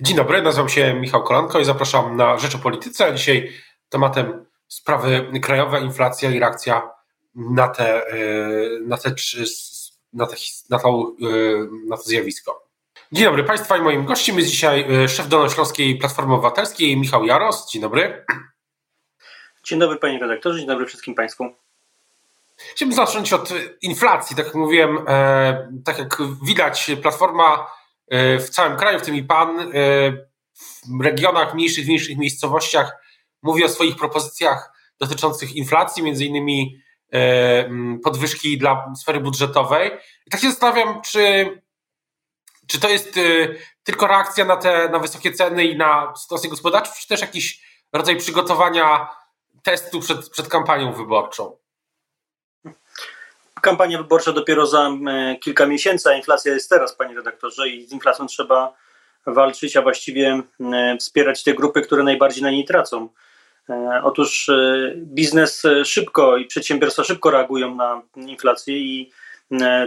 Dzień dobry, nazywam się Michał Kolanko i zapraszam na Rzecz o Polityce. Dzisiaj tematem sprawy krajowe, inflacja i reakcja na te, e, na te, na te, na to, e, na to zjawisko. Dzień dobry Państwa i moim gościem jest dzisiaj e, szef Dolnośląskiej Platformy Obywatelskiej Michał Jaros. Dzień dobry. Dzień dobry Panie redaktorze, dzień dobry wszystkim Państwu. Chciałbym zacząć od inflacji. Tak jak mówiłem, tak jak widać, Platforma E, w całym kraju, w tym i pan, e, w regionach mniejszych, mniejszych miejscowościach mówi o swoich propozycjach dotyczących inflacji, między innymi e, podwyżki dla sfery budżetowej. I tak się zastanawiam, czy, czy to jest tylko reakcja na te na wysokie ceny i na sytuację gospodarczą, czy też jakiś rodzaj przygotowania testu przed, przed kampanią wyborczą? Kampania wyborcza dopiero za e, kilka miesięcy, a inflacja jest teraz, panie redaktorze, i z inflacją trzeba walczyć, a właściwie e, wspierać te grupy, które najbardziej na niej tracą. E, otóż biznes szybko i przedsiębiorstwa szybko reagują na inflację i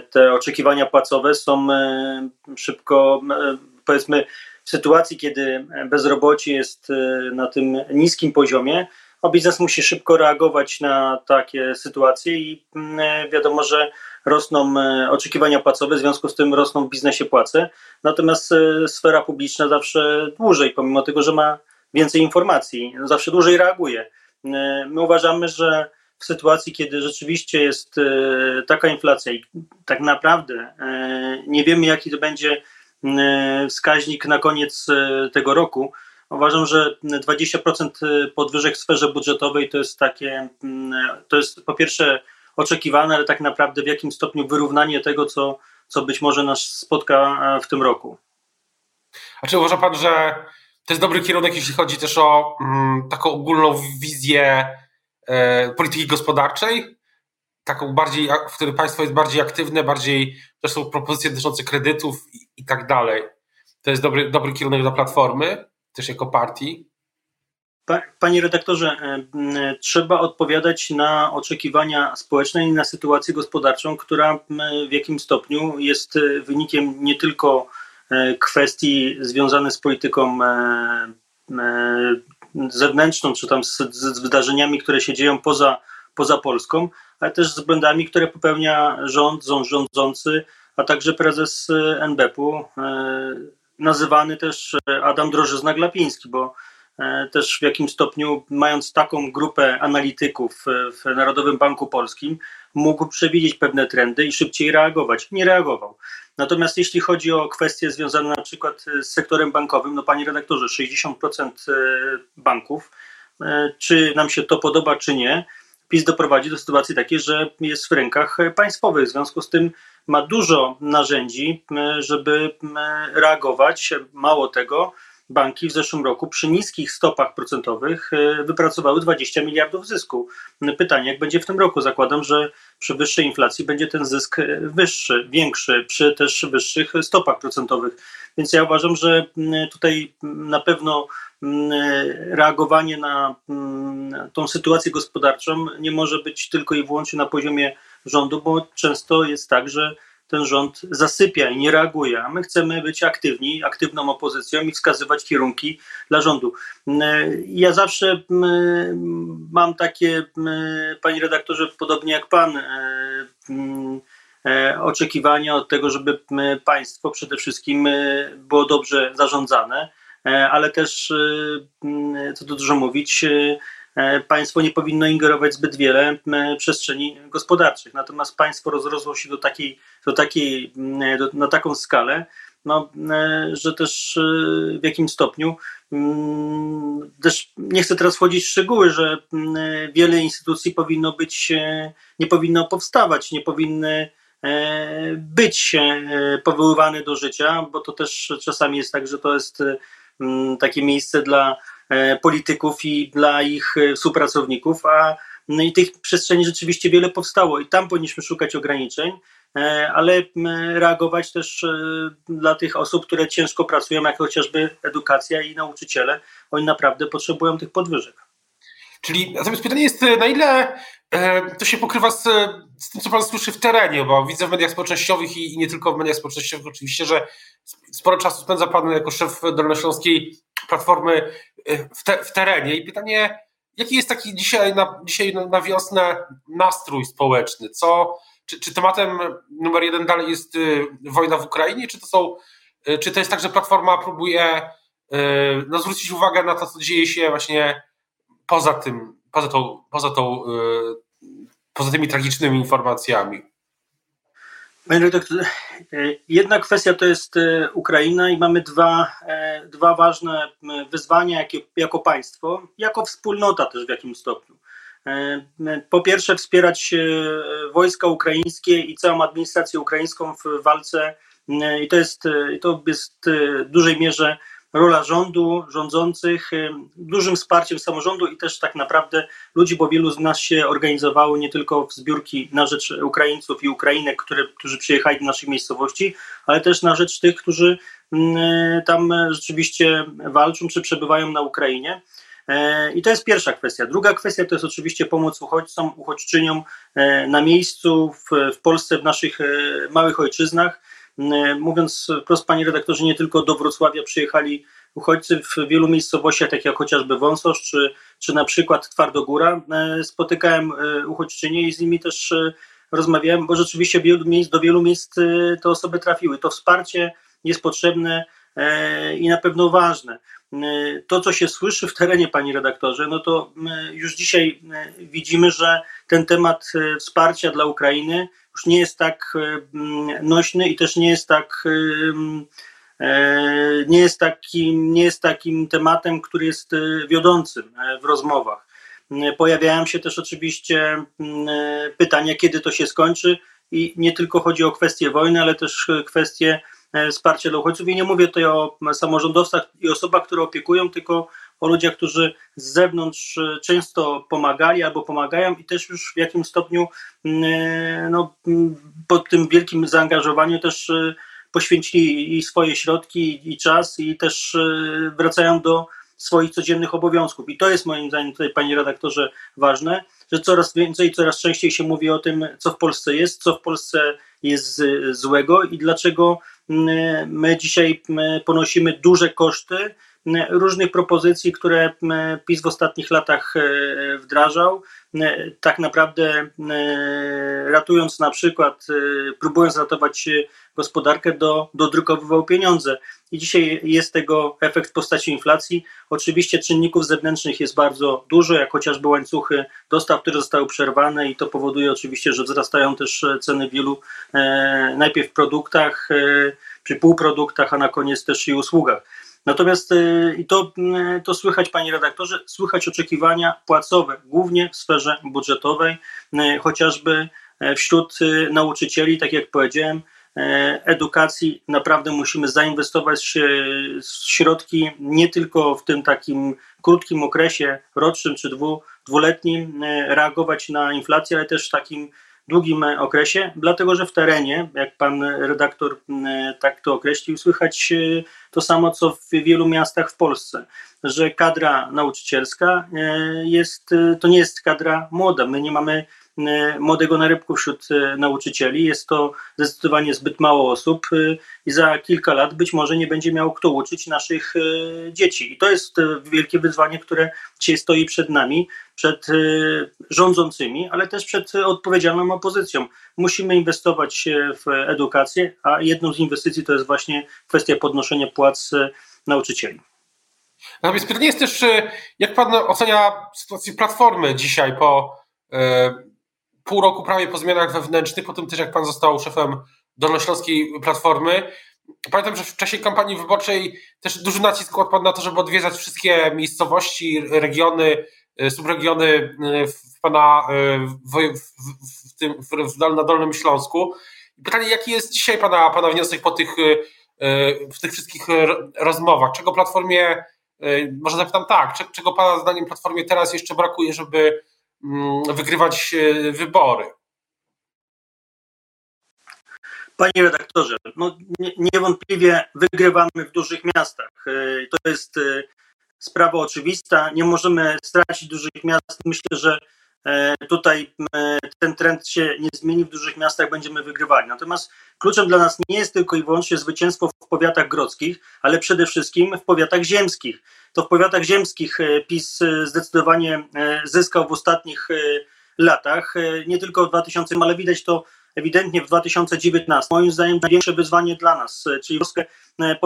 te oczekiwania płacowe są szybko, powiedzmy, w sytuacji, kiedy bezrobocie jest na tym niskim poziomie, a biznes musi szybko reagować na takie sytuacje i mm, e, wiadomo, że rosną e, oczekiwania płacowe, w związku z tym rosną w biznesie płace, natomiast e, sfera publiczna zawsze dłużej, pomimo tego, że ma więcej informacji, zawsze dłużej reaguje. My uważamy, że w sytuacji, kiedy rzeczywiście jest taka inflacja i tak naprawdę nie wiemy, jaki to będzie wskaźnik na koniec tego roku, Uważam, że 20% podwyżek w sferze budżetowej to jest takie, to jest po pierwsze oczekiwane, ale tak naprawdę w jakim stopniu wyrównanie tego, co, co być może nas spotka w tym roku. A czy uważa Pan, że to jest dobry kierunek, jeśli chodzi też o mm, taką ogólną wizję e, polityki gospodarczej? Taką bardziej, w której państwo jest bardziej aktywne, bardziej też są propozycje dotyczące kredytów i, i tak dalej. To jest dobry, dobry kierunek dla platformy? Też jako partii? Panie redaktorze, e, trzeba odpowiadać na oczekiwania społeczne i na sytuację gospodarczą, która w jakim stopniu jest e, wynikiem nie tylko e, kwestii związanych z polityką zewnętrzną, czy tam z, z wydarzeniami, które się dzieją poza, poza Polską, ale też z błędami, które popełnia rząd, rządzący, a także prezes NBP-u nazywany też e, Adam Drożyzna-Glapiński, bo e, też w jakim stopniu, mając taką grupę analityków w Narodowym Banku Polskim, mógł przewidzieć pewne trendy i szybciej reagować. Nie reagował. Natomiast jeśli chodzi o kwestie związane na przykład z sektorem bankowym, no panie redaktorze, 60% e, banków, czy nam się to podoba, czy nie, PiS doprowadzi do sytuacji takiej, że jest w rękach państwowych. W związku z tym ma dużo narzędzi, żeby reagować. Mało tego, banki w zeszłym roku przy niskich stopach procentowych e, wypracowały 20 miliardów zysku. Pytanie, jak będzie w tym roku? Zakładam, że przy wyższej inflacji będzie ten zysk e, wyższy, większy, przy też wyższych stopach procentowych. Więc ja uważam, że tutaj na pewno reagowanie na tą sytuację gospodarczą nie może być tylko i wyłącznie na poziomie rządu, bo często jest tak, że ten rząd zasypia i nie reaguje, a my chcemy być aktywni, aktywną opozycją i wskazywać kierunki dla rządu. Ja zawsze mam takie, panie redaktorze, podobnie jak pan, e, e, oczekiwania od tego, żeby państwo przede wszystkim e, było dobrze zarządzane, ale też, co tu dużo mówić, państwo nie powinno ingerować zbyt wiele w przestrzeni gospodarczych. Natomiast państwo rozrosło się do takiej, do takiej, do, na taką skalę, no, e, że też e, w jakim stopniu, też nie chcę teraz wchodzić w szczegóły, że wiele instytucji powinno być, nie powinno powstawać, nie powinny być powoływane do życia, bo to też czasami jest tak, że to jest takie miejsce dla E, polityków i dla ich e, współpracowników, a no i tych przestrzeni rzeczywiście wiele powstało i tam powinniśmy szukać ograniczeń, e, ale reagować też dla tych osób, które ciężko pracują, jak chociażby edukacja i nauczyciele. Oni naprawdę potrzebują tych podwyżek. Czyli natomiast pytanie jest, na ile to się pokrywa z, z, tym, co pan słyszy w terenie, bo widzę w mediach społecznościowych i, i, nie tylko w mediach społecznościowych oczywiście, że sporo czasu spędza pan jako szef Dolnośląskiej Platformy w, te, w terenie i pytanie, jaki jest taki dzisiaj na, dzisiaj na wiosnę nastrój społeczny? Co, czy, czy tematem numer jeden dalej jest y, wojna w Ukrainie, czy to są, y, czy to jest tak, że Platforma próbuje y, no, zwrócić uwagę na to, co dzieje się właśnie poza tym, poza tą, poza tą, poza tymi tragicznymi informacjami? Panie redaktorze, jedna kwestia to jest Ukraina i mamy dwa, dwa ważne wyzwania jako, jako państwo, jako wspólnota też w jakimś stopniu. E, po pierwsze, wspierać e, wojska ukraińskie i całą administrację ukraińską w walce, e, i to jest, to jest w dużej mierze rola rządu, rządzących, dużym wsparciem samorządu i też tak naprawdę ludzi, bo wielu z nas się organizowało nie tylko w zbiórki na rzecz Ukraińców i Ukrainek, które, którzy przyjechali do naszych miejscowości, ale też na rzecz tych, którzy tam rzeczywiście walczą czy przebywają na Ukrainie. E, I to jest pierwsza kwestia. Druga kwestia to jest oczywiście pomoc uchodźcom, uchodźczyniom e, na miejscu, w, w Polsce, w naszych e, małych ojczyznach. Mówiąc wprost, panie redaktorze, nie tylko do Wrocławia przyjechali uchodźcy w wielu miejscowościach, tak jak chociażby Wąsosz, czy, czy na przykład Twardogóra. Spotykałem uchodźczynie i z nimi też rozmawiałem, bo rzeczywiście do wielu miejsc te osoby trafiły. To wsparcie jest potrzebne i na pewno ważne. Y, to, co się słyszy w terenie, panie redaktorze, no to już dzisiaj y, widzimy, że ten temat wsparcia dla Ukrainy już nie jest tak nośny i też nie jest tak nie jest takim, nie jest takim tematem, który jest wiodącym w rozmowach. Pojawiają się też oczywiście pytania, kiedy to się skończy i nie tylko chodzi o kwestię wojny, ale też kwestie E, wsparcie dla uchodźców. I nie mówię tutaj o samorządowcach i osobach, które opiekują, tylko o ludziach, którzy z zewnątrz e, często pomagali albo pomagają i też już w jakimś stopniu e, no, pod tym wielkim zaangażowaniu też poświęcili i swoje środki i czas i też wracają do swoich codziennych obowiązków. I to jest moim zdaniem tutaj, panie redaktorze, ważne, że coraz więcej, coraz częściej się mówi o tym, co w Polsce jest, co w Polsce jest złego i dlaczego my dzisiaj ponosimy duże koszty różnych propozycji, które PiS w ostatnich latach e, wdrażał. Tak naprawdę ratując na przykład, e, próbując ratować gospodarkę, do, dodrukowywał pieniądze. I dzisiaj jest tego efekt w postaci inflacji. Oczywiście czynników zewnętrznych jest bardzo dużo, jak chociażby łańcuchy dostaw, które zostały przerwane i to powoduje oczywiście, że wzrastają też ceny wielu e, najpierw produktach, przy półproduktach, a na koniec też i usługach. Natomiast y, i to, to słychać, panie redaktorze, słychać oczekiwania płacowe, głównie w sferze budżetowej, y, chociażby wśród nauczycieli, tak jak powiedziałem, edukacji naprawdę musimy zainwestować środki nie tylko w tym takim krótkim okresie rocznym czy dwu, dwuletnim, reagować na inflację, ale też w takim długim okresie, dlatego że w terenie, jak pan redaktor tak to określił, słychać e, to samo, co w wielu miastach w Polsce, że kadra nauczycielska e, jest, e, to nie jest kadra młoda. My nie mamy E, młodego narybku wśród e, nauczycieli. Jest to zdecydowanie zbyt mało osób e, i za kilka lat być może nie będzie miał kto uczyć naszych dzieci. I to jest wielkie wyzwanie, które dzisiaj stoi przed nami, przed rządzącymi, ale też przed odpowiedzialną opozycją. Musimy inwestować w edukację, a jedną z inwestycji to jest właśnie kwestia podnoszenia płac nauczycieli. Natomiast pytanie jest też, jak pan ocenia sytuację Platformy dzisiaj po pół roku prawie po zmianach wewnętrznych, po tym też jak pan został szefem Dolnośląskiej Platformy. Pamiętam, że w czasie kampanii wyborczej też duży nacisk kładł na to, żeby odwiedzać wszystkie miejscowości, regiony, e, subregiony e, w pana e, w, w, w tym, na Dolnym Śląsku. Pytanie, jaki jest dzisiaj pana, pana wniosek po tych, w tych wszystkich rozmowach? Czego Platformie, może zapytam tak, czego pana zdaniem Platformie teraz jeszcze brakuje, żeby wygrywać e, wybory. Panie redaktorze, no niewątpliwie wygrywamy w dużych miastach. E, to jest e, sprawa oczywista. Nie możemy stracić dużych miast. Myślę, że tutaj e, ten trend się nie zmieni, w dużych miastach będziemy wygrywali. Natomiast kluczem dla nas nie jest tylko i wyłącznie zwycięstwo w powiatach grodzkich, ale przede wszystkim w powiatach ziemskich. To w powiatach ziemskich e, PiS zdecydowanie zyskał w ostatnich latach, nie tylko w 2000, ale widać to ewidentnie w 2019. Moim zdaniem największe wyzwanie dla nas, czyli Polskę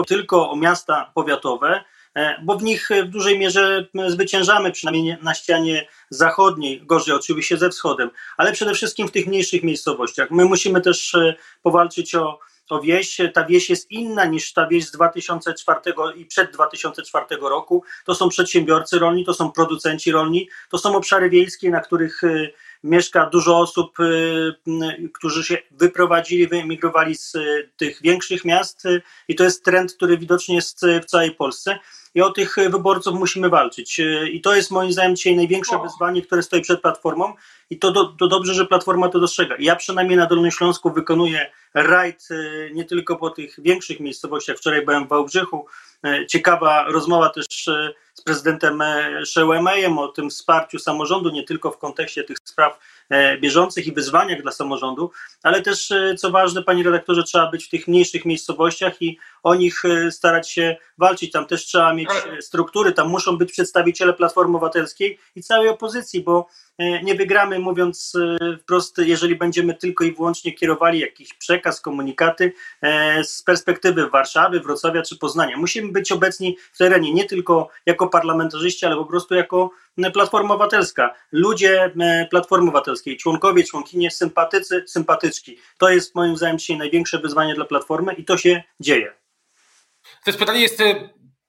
tylko o miasta powiatowe, E, bo w nich w dużej mierze zwyciężamy, przynajmniej na ścianie zachodniej, gorzej oczywiście ze wschodem, ale przede wszystkim w tych mniejszych miejscowościach. My musimy też e, powalczyć o, wieś. Ta wieś jest inna niż ta wieś z 2004 i przed 2004 roku. To są przedsiębiorcy rolni, to są producenci rolni, to są obszary wiejskie, na których e, mieszka dużo osób, którzy się wyprowadzili, wyemigrowali z tych większych miast i to jest trend, który widocznie jest w całej Polsce i o tych wyborców musimy walczyć. I to jest moim zdaniem dzisiaj największe wyzwanie, które stoi przed Platformą i to, do, to dobrze, że Platforma to dostrzega. Ja przynajmniej na Dolnym Śląsku wykonuję rajd nie tylko po tych większych miejscowościach. Wczoraj byłem w Wałbrzychu. Ciekawa rozmowa też prezydentem Szełemejem o tym wsparciu samorządu, nie tylko w kontekście tych spraw bieżących i wyzwaniach dla samorządu, ale też, co ważne, panie redaktorze, trzeba być w tych mniejszych miejscowościach i o nich starać się walczyć. Tam też trzeba mieć struktury, tam muszą być przedstawiciele Platformy Obywatelskiej i całej opozycji, bo nie wygramy, mówiąc wprost, jeżeli będziemy tylko i wyłącznie kierowali jakiś przekaz, komunikaty z perspektywy Warszawy, Wrocławia czy Poznania. Musimy być obecni w terenie nie tylko jako parlamentarzyści, ale po prostu jako Platforma Obywatelska. Ludzie Platformy Obywatelskiej, członkowie, członkinie, sympatycy, sympatyczki. To jest moim zdaniem dzisiaj największe wyzwanie dla Platformy i to się dzieje. Jest pytanie jest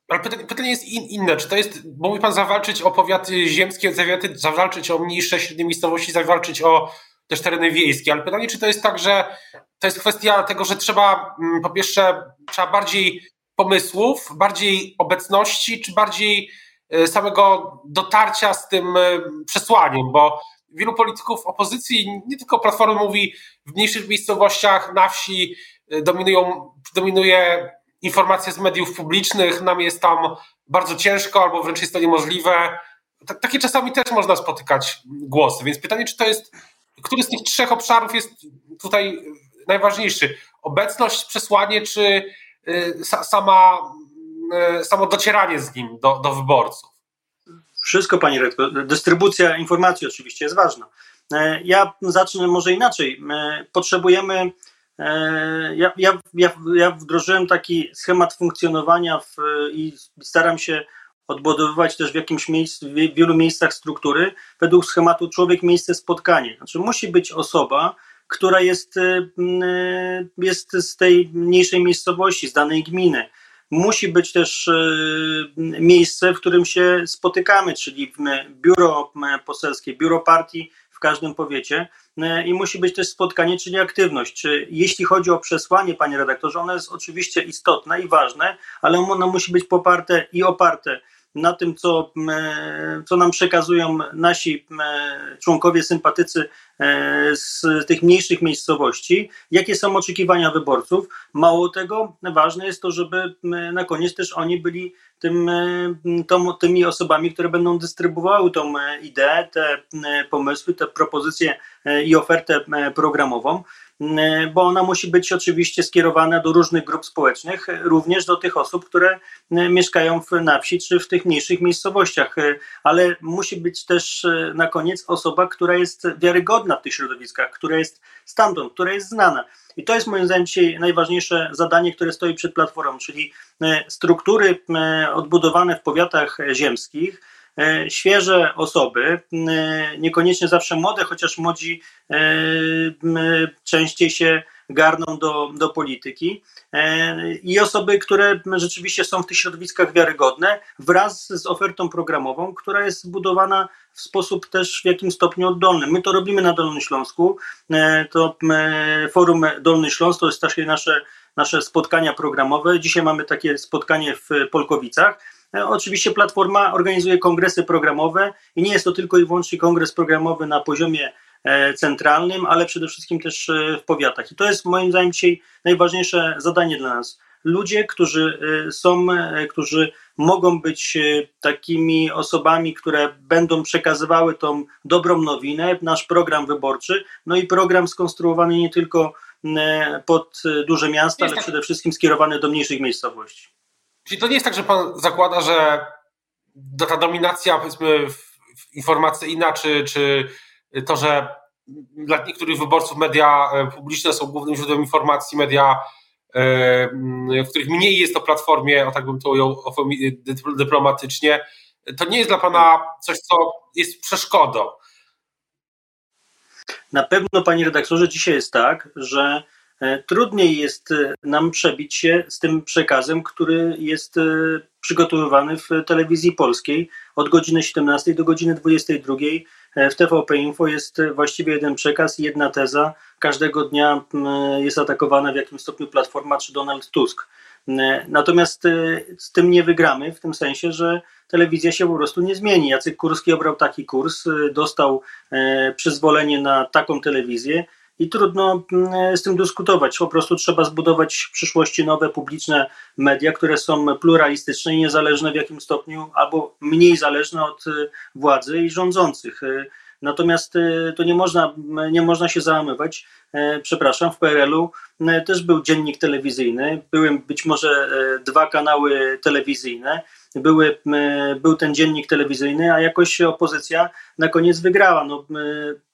ale pytanie, pytanie jest in, inne. Czy to jest, bo mówi Pan zawalczyć o powiaty ziemskie, zawalczyć o mniejsze, średnie miejscowości, zawalczyć o też tereny wiejskie, ale pytanie, czy to jest tak, że to jest kwestia tego, że trzeba mm, po pierwsze, trzeba bardziej pomysłów, bardziej obecności, czy bardziej e, samego dotarcia z tym e, przesłaniem, bo wielu polityków opozycji, nie tylko Platformy mówi, w mniejszych miejscowościach, na wsi e, dominują, dominuje informacje z mediów publicznych, nam jest tam bardzo ciężko albo wręcz jest to niemożliwe. Takie czasami też można spotykać głosy, więc pytanie, czy to jest, który z tych trzech obszarów jest tutaj najważniejszy? Obecność, przesłanie, czy y, sama, y, samo docieranie z nim do, do wyborców? Wszystko, panie rektor. Dystrybucja informacji oczywiście jest ważna. E, ja zacznę może inaczej. E, potrzebujemy ja, ja, ja, ja wdrożyłem taki schemat funkcjonowania w, i staram się odbudowywać też w jakimś miejscu, w wielu miejscach struktury według schematu człowiek, miejsce, spotkanie. Znaczy musi być osoba, która jest, e, e, jest z tej mniejszej miejscowości, z danej gminy. Musi być też miejsce, w którym się spotykamy, czyli biuro poselskie, biuro partii w każdym powiecie e, i musi być też spotkanie, czyli aktywność. Czy jeśli chodzi o przesłanie, panie redaktorze, ono jest oczywiście istotne i ważne, ale ono musi być poparte i oparte na tym, co, co nam przekazują nasi członkowie, sympatycy e, z tych mniejszych miejscowości, jakie są oczekiwania wyborców. Mało tego, ważne jest to, żeby na koniec też oni byli tym, tą, tymi osobami, które będą dystrybuowały tą ideę, te pomysły, te propozycje e, i ofertę programową. E, bo ona musi być oczywiście skierowana do różnych grup społecznych, również do tych osób, które e, mieszkają na wsi czy w tych mniejszych miejscowościach, e, ale musi być też na koniec osoba, która jest wiarygodna w tych środowiskach, która jest stamtąd, która jest znana. I to jest moim zdaniem dzisiaj najważniejsze zadanie, które stoi przed Platformą, czyli struktury odbudowane w powiatach ziemskich, świeże osoby, e, niekoniecznie zawsze młode, chociaż młodzi e, częściej się garną do, do polityki i osoby, które rzeczywiście są w tych środowiskach wiarygodne, wraz z ofertą programową, która jest zbudowana w sposób też w jakim stopniu oddolny. My to robimy na Dolnym Śląsku. To Forum Dolny Śląsk to jest takie nasze, nasze spotkania programowe. Dzisiaj mamy takie spotkanie w Polkowicach E, oczywiście Platforma organizuje kongresy programowe i nie jest to tylko i wyłącznie kongres programowy na poziomie e, centralnym, ale przede wszystkim też e, w powiatach. I to jest moim zdaniem dzisiaj najważniejsze zadanie dla nas. ludzie, którzy są, którzy mogą być takimi osobami, które będą przekazywały tą dobrą nowinę, nasz program wyborczy, no i program skonstruowany nie tylko pod duże miasta, ale tak. przede wszystkim skierowany do mniejszych miejscowości. Czyli to nie jest tak, że pan zakłada, że ta dominacja powiedzmy informacyjna, czy, czy to, że dla niektórych wyborców media e, publiczne są głównym źródłem informacji, media, e, w których mniej jest o platformie, o tak bym to ujął dyplomatycznie, to nie jest dla Pana coś, co jest przeszkodą. Na pewno, Panie redaktorze, dzisiaj jest tak, że trudniej jest nam przebić się z tym przekazem, który jest przygotowywany w telewizji polskiej od godziny 17 do godziny 22 w TVP Info jest właściwie jeden przekaz, jedna teza. Każdego dnia jest atakowana w jakimś stopniu Platforma czy Donald Tusk. Natomiast e, z tym nie wygramy, w tym sensie, że telewizja się po prostu nie zmieni. Jacek Kurski obrał taki kurs, e, dostał e, przyzwolenie na taką telewizję i trudno z tym dyskutować. Po prostu trzeba zbudować w przyszłości nowe publiczne media, które są pluralistyczne i niezależne w jakim stopniu, albo mniej zależne od władzy i rządzących. Natomiast to nie można, nie można się załamywać. Przepraszam, w PRL-u też był dziennik telewizyjny, były być może dwa kanały telewizyjne były, był ten dziennik telewizyjny, a jakoś opozycja na koniec wygrała. No,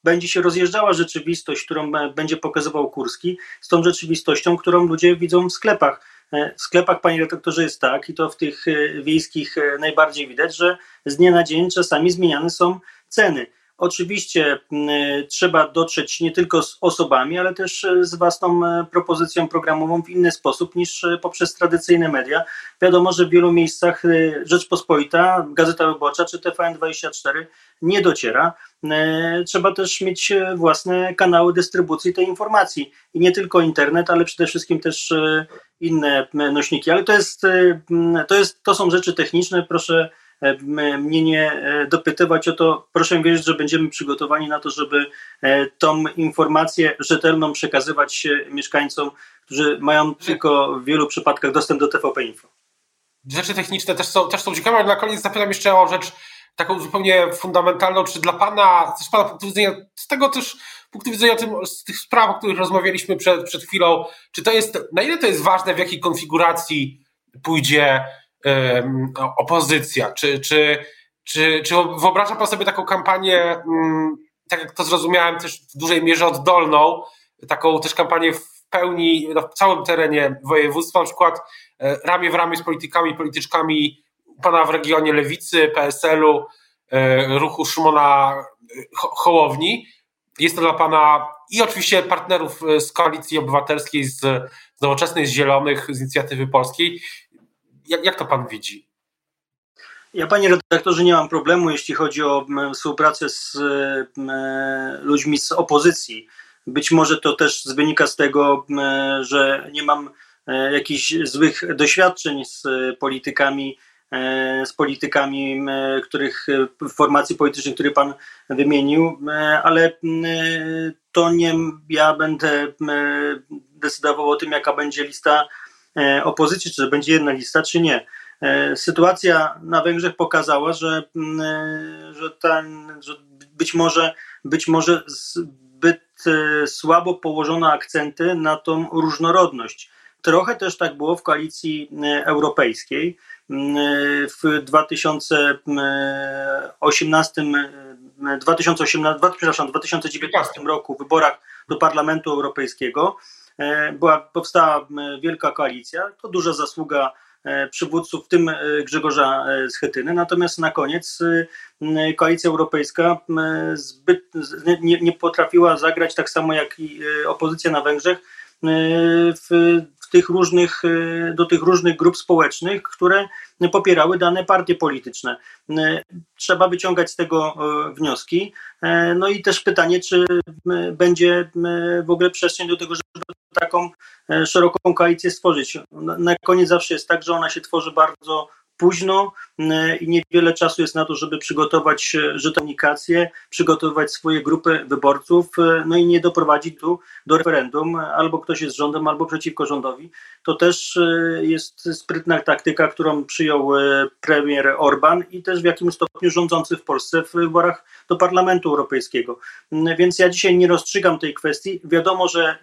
będzie się rozjeżdżała rzeczywistość, którą będzie pokazywał Kurski, z tą rzeczywistością, którą ludzie widzą w sklepach. E, w sklepach, panie redaktorze, jest tak, i to w tych e, wiejskich e, najbardziej widać, że z dnia na dzień czasami zmieniane są ceny. Oczywiście mm, trzeba dotrzeć nie tylko z osobami, ale też e, z własną e, propozycją programową w inny sposób niż poprzez tradycyjne media. Wiadomo, że w wielu miejscach Rzeczpospolita, Gazeta Wyborcza czy TVN24 nie dociera. Trzeba też mieć własne kanały dystrybucji tej informacji i nie tylko internet, ale przede wszystkim też inne nośniki. Ale to jest, to, jest, to są rzeczy techniczne, proszę mnie nie e, dopytywać o to. Proszę wierzyć, że będziemy przygotowani na to, żeby e, tą informację rzetelną przekazywać mieszkańcom, którzy mają tylko w wielu przypadkach dostęp do TVP Info. Rzeczy techniczne też są, też są ciekawe, ale na koniec zapytam jeszcze o rzecz taką zupełnie fundamentalną, czy dla Pana, z Pana punktu widzenia, z tego też punktu widzenia tym, z tych spraw, o których rozmawialiśmy przed, przed chwilą, czy to jest, na ile to jest ważne, w jakiej konfiguracji pójdzie opozycja? Czy, czy, czy, czy wyobraża Pan sobie taką kampanię, mm, tak jak to zrozumiałem, też w dużej mierze oddolną, taką też kampanię w pełni no, w całym terenie województwa, na przykład e, ramię w ramię z politykami, polityczkami Pana w regionie Lewicy, PSL-u, e, ruchu Szymona Hołowni. Jest to dla Pana i oczywiście partnerów z Koalicji Obywatelskiej, z Nowoczesnej, z Zielonych, z Inicjatywy Polskiej. Jak, jak to pan widzi? Ja, panie redaktorze, nie mam problemu, jeśli chodzi o współpracę z ludźmi z opozycji. Być może to też wynika z tego, że nie mam e, jakichś złych doświadczeń z politykami, e, z politykami, których formacji politycznych, które pan wymienił, ale to nie ja będę decydował o tym, jaka będzie lista opozycji, czy będzie jedna lista, czy nie. E, sytuacja na Węgrzech pokazała, że, mm, e, że, ten, że być może, być może zbyt słabo położono akcenty na tą różnorodność. Trochę też tak było w koalicji europejskiej. Mm, w 2018, 2018 przepraszam, 2019 roku w wyborach do Parlamentu Europejskiego E, była, powstała wielka koalicja. To duża zasługa e, przywódców, w tym e, Grzegorza Schetyny. Natomiast na koniec koalicja europejska zbyt nie, nie potrafiła zagrać tak samo jak i opozycja na Węgrzech w, w tych różnych, do tych różnych grup społecznych, które popierały dane partie polityczne. Trzeba wyciągać z tego wnioski. No i też pytanie, czy będzie w ogóle przestrzeń do tego, żeby taką e, szeroką koalicję stworzyć. Na koniec zawsze jest tak, że ona się tworzy bardzo późno i niewiele czasu jest na to, żeby przygotować komunikację, przygotowywać swoje grupy wyborców, no i nie doprowadzić tu do referendum, albo ktoś jest rządem, albo przeciwko rządowi. To też jest sprytna taktyka, którą przyjął premier Orban i też w jakimś stopniu rządzący w Polsce w wyborach do Parlamentu Europejskiego. Więc ja dzisiaj nie rozstrzygam tej kwestii. Wiadomo, że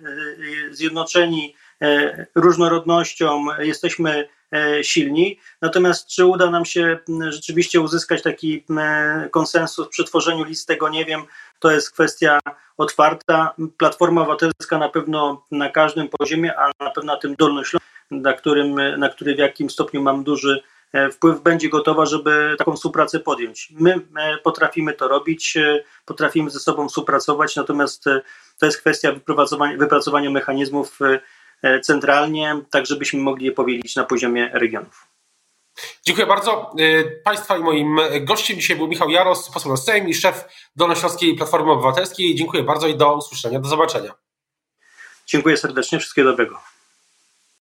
zjednoczeni E, różnorodnością jesteśmy e, silni. Natomiast czy uda nam się rzeczywiście uzyskać taki konsensus przy tworzeniu list, tego nie wiem. To jest kwestia otwarta. Platforma Obywatelska na pewno na każdym poziomie, a na pewno na tym Dolnośląskim, na, którym, na który w jakim stopniu mam duży e, wpływ, będzie gotowa, żeby taką współpracę podjąć. My potrafimy to robić, potrafimy ze sobą współpracować, natomiast to jest kwestia wypracowania, wypracowania mechanizmów E, centralnie, tak żebyśmy mogli je powielić na poziomie regionów. Dziękuję bardzo. E, państwa i moim gościem dzisiaj był Michał Jaros, poseł Sejm i szef Dolnośląskiej Platformy Obywatelskiej. Dziękuję bardzo i do usłyszenia, do zobaczenia. Dziękuję serdecznie, wszystkiego dobrego.